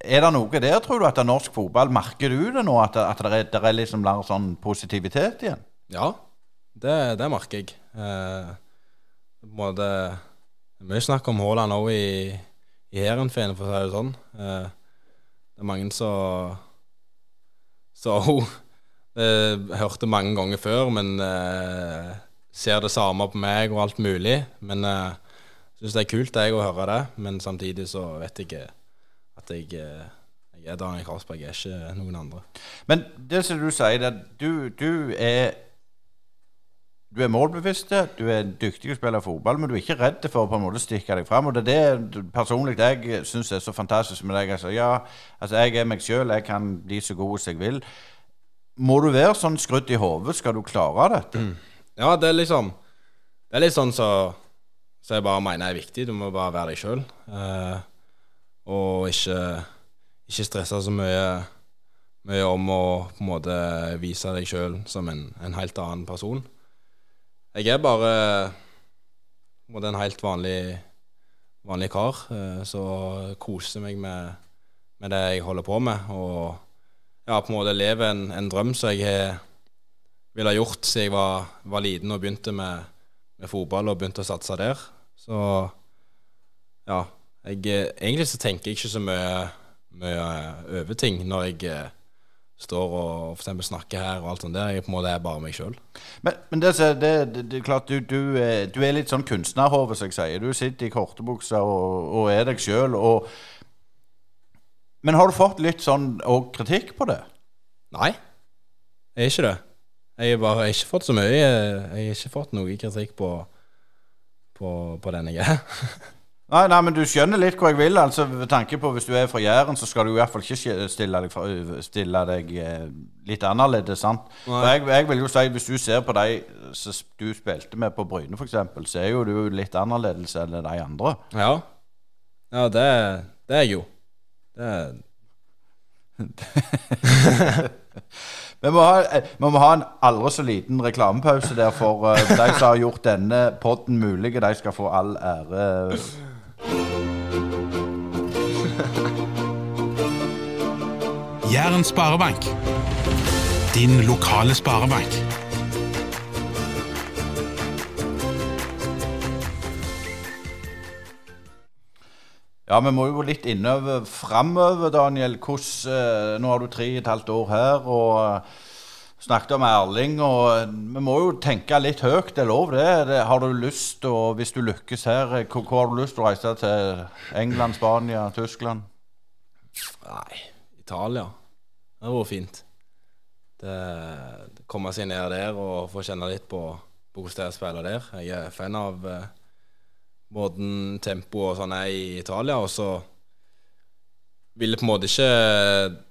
er det noe der, tror du, at norsk fotball Merker du det nå, at, at det er, det er liksom mer sånn positivitet igjen? Ja, det, det merker jeg. Eh, måte, det mye snakk om Haaland òg i, i Heerenveen, for å si det sånn. Eh, det er mange som hun eh, hørte mange ganger før, men eh, ser det samme på meg og alt mulig. Men eh, syns det er kult jeg å høre det, men samtidig så vet jeg ikke at jeg, eh, jeg er Daniel Karlsberg, jeg er ikke noen andre. Men det som du sier, det, du, du er du er målbevisst, du er dyktig til å spille fotball, men du er ikke redd for å på en måte stikke deg fram. Og det er det personlig jeg syns er så fantastisk med deg. Altså, ja, altså jeg er meg sjøl, jeg kan bli så god som jeg vil. Må du være sånn skrudd i hodet, skal du klare dette? Ja, det er liksom Det er litt sånn så Så jeg bare mener er viktig. Du må bare være deg sjøl. Eh, og ikke Ikke stresse så mye Mye om å på en måte vise deg sjøl som en, en helt annen person. Jeg er bare måte en helt vanlig vanlig kar så som koser meg med, med det jeg holder på med. Og ja, på en måte lever en, en drøm som jeg ville ha gjort siden jeg var, var liten og begynte med, med fotball og begynte å satse der. Så ja. Jeg, eh, egentlig så tenker jeg ikke så mye, mye over ting når jeg eh, står og for eksempel snakker her og alt sånt der. Jeg på en måte er bare meg sjøl. Men, men det, det, det, er klart, du, du, er- du er litt sånn kunstnerhove, som jeg sier. Du sitter i kortebuksa og, og er deg sjøl. Men har du fått litt sånn og kritikk på det? Nei, jeg er ikke det. Jeg har bare ikke fått så mye. Jeg har ikke fått noe kritikk på, på, på den jeg er. Nei, nei, men du skjønner litt hvor jeg vil. altså ved tanke på Hvis du er fra Jæren, så skal du i hvert fall ikke stille deg, fra- stille deg eh, litt annerledes. sant? Jeg, jeg vil jo si, Hvis du ser på de som du spilte med på Bryne, f.eks., så er jo du litt annerledes enn de andre. Ja. Ja, det, det er jeg jo. Det er [laughs] Vi må, ha, eh, vi må ha en aldri så liten reklamepause der for uh, de som har gjort denne podden mulig. De skal få all ære. Jæren sparebank. Din lokale sparebank. Ja, vi må jo litt innover framover, Daniel. Hvordan, eh, nå har du tre og et halvt år her og snakket om Erling. og eh, Vi må jo tenke litt høyt, det er lov det. det har du lyst, og Hvis du lykkes her, eh, hvor, hvor har du lyst til å reise til? England, Spania, Tyskland? Nei, Italia. Det hadde vært fint. Det, det Komme seg ned der og få kjenne litt på, på er der. Jeg er fan av eh, måten tempo og sånn er i Italia, og så vil det på en måte ikke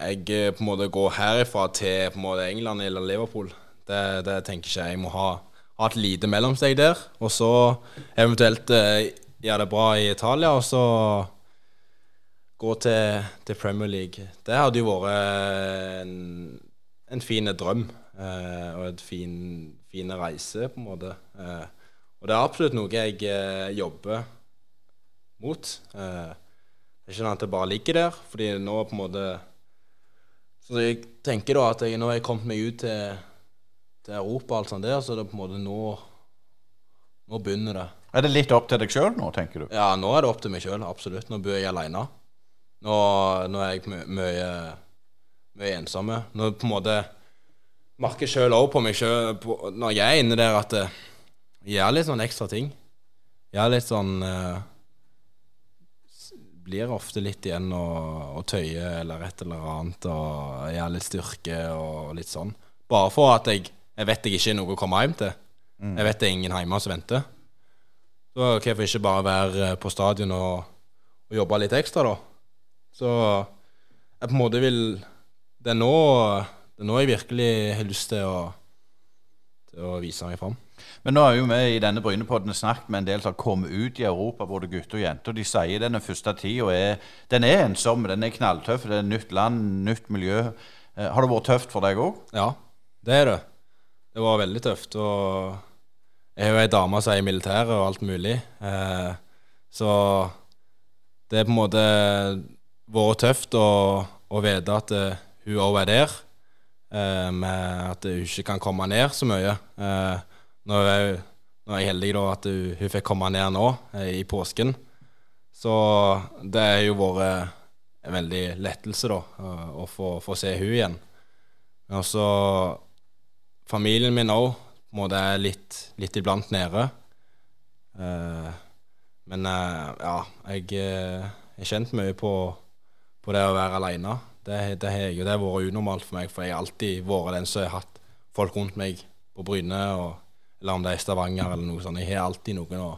jeg eh, på en måte går herifra til på en måte England eller Liverpool. Det, det tenker ikke jeg. Jeg må ha, ha et lite mellomsteg der, og så eventuelt eh, gjøre det bra i Italia, og så gå til, til Premier League. Det hadde jo vært en, en fin drøm, eh, og en fin, fin reise, på en måte. Eh, og det er absolutt noe jeg eh, jobber mot. Det er ikke sånn at det bare ligger der, fordi nå på en måte Så jeg tenker da at jeg, nå har jeg kommet meg ut til, til Europa og alt sånt der, så det er på en måte nå Nå begynner det. Er det litt opp til deg sjøl nå, tenker du? Ja, nå er det opp til meg sjøl, absolutt. Nå bor jeg aleine. Nå, nå er jeg my- my mye ensomme. Nå på en måte merker jeg sjøl òg på meg sjøl når jeg er inne der, at eh, jeg gjør litt sånn ekstra ting. Jeg er litt sånn s- Blir ofte litt igjen og tøye eller et eller annet og gjøre litt styrke og litt sånn. Bare for at jeg, jeg vet jeg ikke er noe å komme hjem til. Jeg vet det er ingen hjemme som venter. Så hvorfor ikke bare være på stadion og, og jobbe litt ekstra, da? Så jeg på en måte vil Det er nå, det er nå jeg virkelig har lyst til å, til å vise meg fram. Men nå er jo vi i denne Brynepodden snakket med en del som har kommet ut i Europa, både gutter og jenter. De sier denne første tida er Den er ensom, den er knalltøff. Det er nytt land, nytt miljø. Eh, har det vært tøft for deg òg? Ja, det er det. Det var veldig tøft. Og jeg har jo ei dame som er i militæret og alt mulig. Eh, så det er på en måte vært tøft å, å vite at eh, hun òg er der. Med at hun ikke kan komme ned så mye. Eh, nå, er jeg, nå er jeg heldig da at hun, hun fikk komme ned nå, eh, i påsken. Så det har jo vært en veldig lettelse, da, å få, få se hun igjen. Men også familien min òg må det er litt, litt iblant nede. Eh, men eh, ja, jeg har kjent mye på, på det å være aleine. Det, har jeg, vært unormalt for meg, for jeg har alltid vært den som har hatt folk rundt meg på Bryne, og, eller om det er Stavanger eller noe sånt. Jeg har alltid noen å,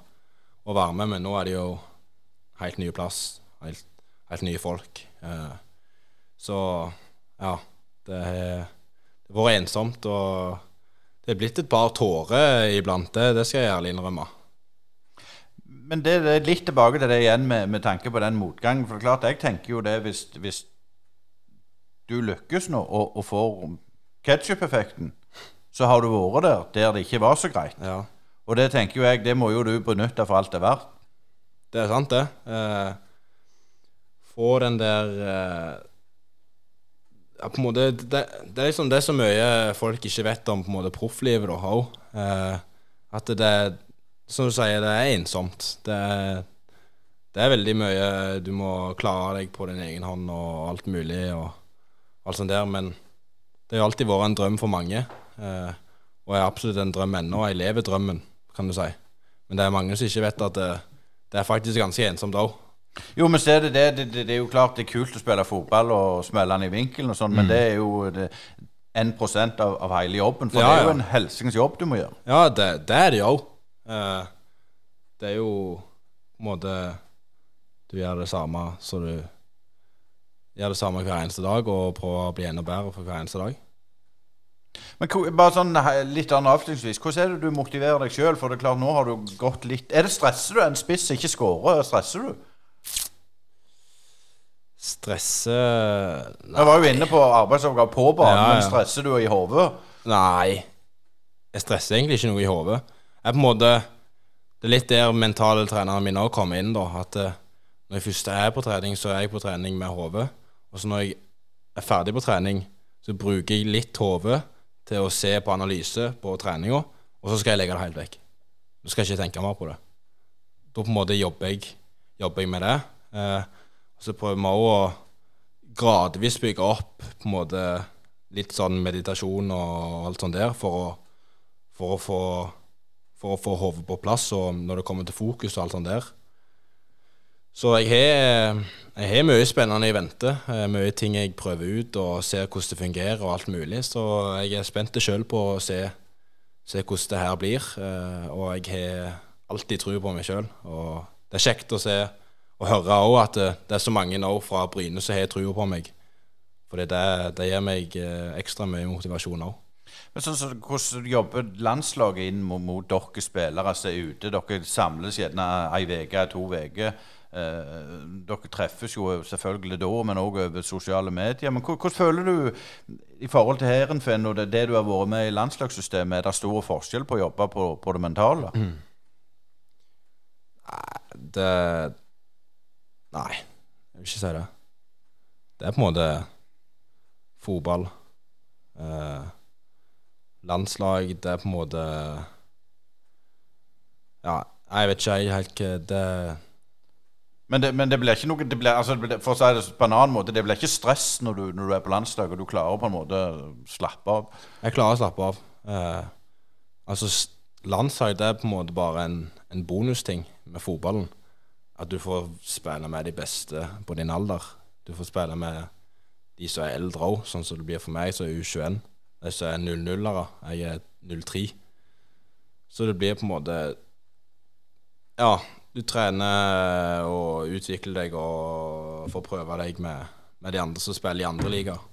å være med, men nå er det jo helt ny plass, helt, helt nye folk. Eh, så ja, det har vært ensomt, og det er blitt et par tårer iblant. Det, det skal jeg ærlig innrømme. Men det, det er litt tilbake til det igjen med, med tanke på den motgangen. For det er klart, jeg tenker jo det hvis, hvis du lykkes nå og, og får ketsjup-effekten, så har du vært der der det ikke var så greit. Ja, Og det tenker jo jeg, det må jo du benytte for alt det er verdt. det er sant, det. Eh, få den der eh, ja, på en måte, det, det er liksom det er så mye folk ikke vet om på en måte profflivet da, òg. Eh, at det er Som du sier, det er ensomt. Det er, det er veldig mye Du må klare deg på din egen hånd og alt mulig og alt sånt der, men det har alltid vært en drøm for mange. Eh, og er absolutt en drøm ennå. Jeg lever drømmen, kan du si. Men det er mange som ikke vet at det, det er faktisk ganske ensomt òg. Jo, men det, det, det, er jo klart det er kult å spille fotball og smelle den i vinkelen og sånn, men det er jo det, 1 av, av hele jobben. For Ja, det er jo ja. en helsings jobb du må gjøre. Ja, det, det er det jo. Eh, det er jo på en måte Du gjør det samme så du gjør det samme hver eneste dag og prøver å bli enda bedre for hver eneste dag. Men bare sånn litt annet avslutningsvis. Hvordan er det du motiverer deg sjøl? For det er klart, nå har du gått litt Er det Stresser du en spiss ikke skårer? Stresser du? Stresse Jeg var jo inne på arbeidsoppgave på banen, Ja, ja. men stresser du i hodet? Nei. Jeg stresser egentlig ikke noe i hodet. Jeg på en måte Det er litt der mentale treneren min òg kommer inn, da. At eh, når jeg først er på trening, så er jeg på trening med hodet. Og så når jeg er ferdig på trening, så bruker jeg litt hode til å se på analyse på treninga, og så skal jeg legge det helt vekk. Nå skal jeg ikke tenke mer på det. Da på en måte jobber jeg, jobber jeg med det. Eh, så prøver vi òg å gradvis bygge opp på en måte litt sånn meditasjon og alt sånt der for å, for å få for å få hodet på plass og når det kommer til fokus og alt sånt der. Så jeg har, jeg har mye spennende i vente. eh, Mye ting jeg prøver ut og ser hvordan det fungerer og alt mulig. Så jeg er spent sjøl på å se, se hvordan det her blir. eh, Og jeg har alltid tro på meg sjøl. Og det er kjekt å se og høre òg at det, det er så mange nå fra Bryne som har trua på meg. For det, det gir meg eh, ekstra mye motivasjon òg. Men sånn, så, Hvordan jobber landslaget inn mot, mot dere spillere som er ute? Dere samles gjerne ei uke, to uker. Eh, dere treffes jo selvfølgelig da, men òg over sosiale medier. Men hvordan føler du i forhold til Heerenveen og det, det du har vært med i landslagssystemet, er det stor forskjell på å jobbe på, på det mentale? Det Nei, jeg vil ikke si det. Det er på en måte fotball. Eh, landslag, det er på en måte Ja, jeg vet ikke jeg helt hva det Men det, men det blir ikke noe det blir, altså, For å si det på en annen måte, det blir ikke stress når du, når du er på landslag og du klarer på en måte slappe av. Jeg klarer å slappe av. Eh, altså, landslag det er på en måte bare en, en bonusting med fotballen. At du får spille med de beste på din alder. Du får spille med de som er eldre òg, sånn som det blir for meg, som er U21. De som er 00-ere. Jeg er 03. Så det blir på en måte Ja, du trener og utvikler deg og får prøve deg med, med de andre som spiller i andre ligaer.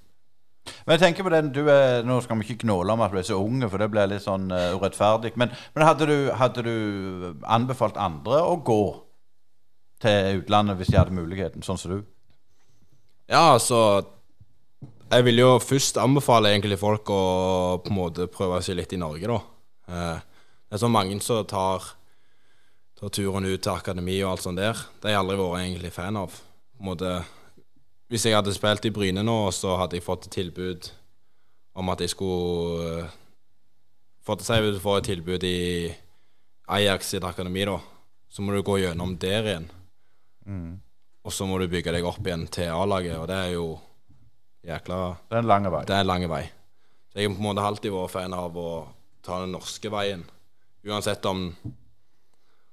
Men jeg tenker på den, du er, Nå skal vi ikke gnåle om at du er så unge, for det blir litt sånn uh, urettferdig. Men, men hadde, du, hadde du anbefalt andre å gå til utlandet hvis de hadde muligheten, sånn som du? Ja, altså Jeg vil jo først anbefale egentlig folk å på en måte prøve seg litt i Norge, da. Eh, det er så mange som tar, tar turen ut til akademi og alt sånt der. Det har jeg aldri vært egentlig fan av. Måte, hvis jeg hadde spilt i Bryne nå, så hadde jeg fått et tilbud om at jeg skulle eh, fått Si hvis du får et tilbud i Ajax sitt akademi, da, så må du gå gjennom der igjen. Og så må du bygge deg opp igjen til A-laget, og det er jo jækla Det er en lang vei. Det er en lang vei. Så jeg har på en måte alltid vært fan av å ta den norske veien. Uansett om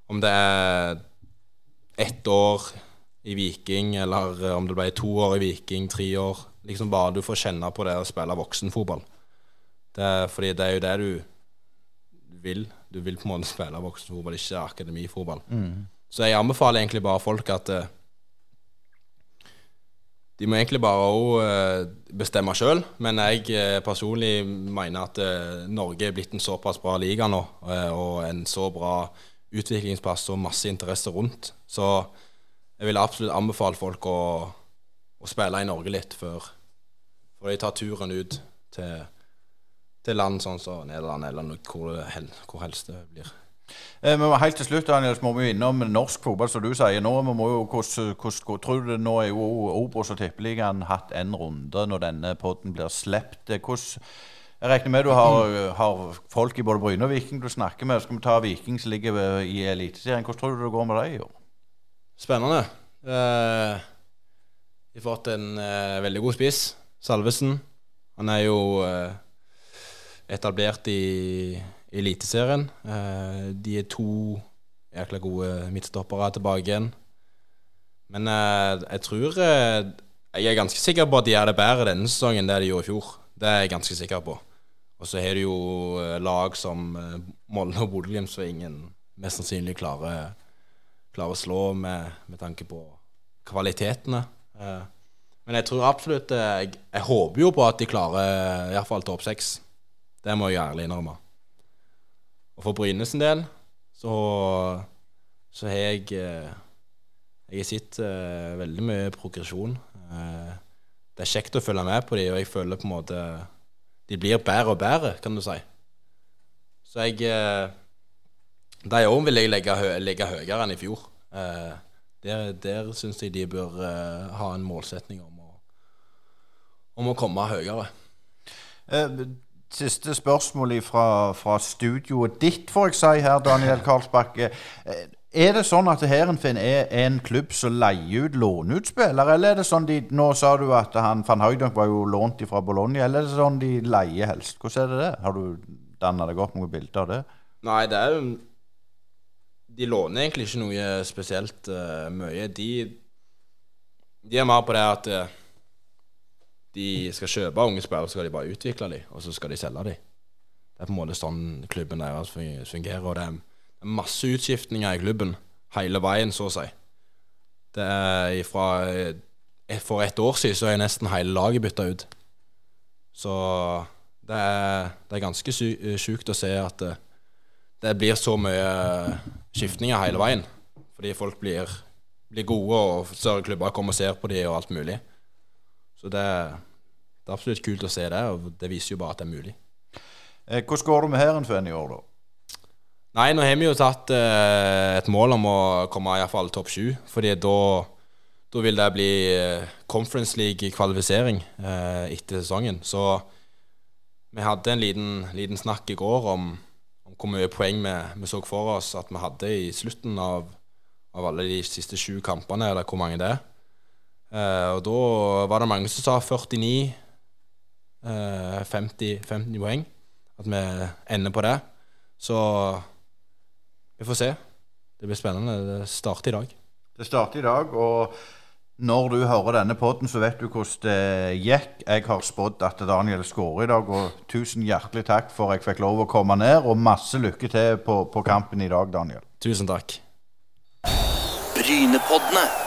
om det er ett år i Viking, eller om det ble to år i Viking, tre år. Liksom bare du får kjenne på det å spille voksenfotball. Det fordi det er jo det du vil. Du vil på en måte spille voksenfotball, ikke akademifotball. Så jeg anbefaler egentlig bare folk at eh, de må egentlig bare òg bestemme sjøl, men jeg eh, personlig mener at eh, Norge er blitt en såpass bra liga nå, eh, og en så bra utviklingsplass og masse interesse rundt. Så jeg vil absolutt anbefale folk å, å spille i Norge litt før, før de tar turen ut til, til land sånn som Nederland eller hvor, hel, hvor helst det blir. Eh, men helt til slutt, Daniel, så må vi innom norsk fotball, som du sier. Nå vi må jo, hvordan, tror du det nå er jo Obos og Tippeligaen hatt en runde når denne podden blir sluppet. Hvordan Jeg regner med du har, har folk i både Bryne og Viking du snakker med. Skal vi ta Viking som ligger i Eliteserien? Hvordan tror du det går med dem i år? Spennende. Eh, vi har fått en eh, veldig god spiss, Salvesen. Han er jo eh, etablert i Eliteserien. Eh, de er to jækla gode midtstoppere tilbake igjen. Men eh, jeg tror eh, Jeg er ganske sikker på at de gjør det bedre denne sesongen enn det de gjorde i fjor. Det er jeg ganske sikker på. Og så har du jo eh, lag som eh, Molde og Bodø-Glimt som ingen mest sannsynlig klarer klarer å slå med, med tanke på kvalitetene. Eh, men jeg tror absolutt jeg, jeg, håper jo på at de klarer iallfall topp seks. Det må jeg ærlig innrømme. Og for Brynes sin del så, så har jeg Jeg har sett veldig mye progresjon. Det er kjekt å følge med på dem, og jeg føler på en måte De blir bedre og bedre, kan du si. Så jeg eh, De òg vil jeg legge, hø legge høyere enn i fjor. der der syns jeg de bør ha en målsetning om å, om å komme høyere. Siste spørsmål fra, fra studioet ditt, får jeg si her, Daniel Karlsbakke. Er det sånn at Heerenveen er en klubb som leier ut, låner ut spillere, eller er det sånn de Nå sa du at han van Høydunk var jo lånt fra Bologna, eller er det sånn de leier helst? Hvordan er det det? Har du danna deg opp noen bilder av det? Nei, det er jo De låner egentlig ikke noe spesielt uh, mye. De, de er mer på det at uh, de skal kjøpe unge spillere, så skal de bare utvikle dem, og så skal de selge dem. Det er på en måte sånn klubben deres fungerer. og det er masse utskiftninger i klubben hele veien, så å si. Det er ifra For et år siden så er nesten hele laget bytta ut. Så det er, det er ganske sjukt å se at det, det, blir så mye skiftninger hele veien. Fordi folk blir, blir gode, og større klubber kommer og ser på dem og alt mulig. Så det, det, er absolutt kult å se det, og det viser jo bare at det er mulig. Eh, hvordan går det med Heerenveen i år, da? Nei, nå har vi jo tatt eh, et mål om å komme iallfall topp sju. fordi da, da, vil det bli eh, Conference League-kvalifisering eh, etter sesongen. Så vi hadde en liten, liten snakk i går om, om hvor mye poeng vi, vi, så for oss at vi hadde i slutten av, av alle de siste sju kampene, eller hvor mange det er. Eh, og da var det mange som sa 49 eh, 50, 50 poeng. At vi ender på det. Så vi får se. Det blir spennende. Det starter i dag. Det starter i dag, og når du hører denne podden, så vet du hvordan det gikk. Jeg har spådd at Daniel skårer i dag, og tusen hjertelig takk for at jeg fikk lov å komme ned. Og masse lykke til på, på kampen i dag, Daniel. Tusen takk. Brynepoddene.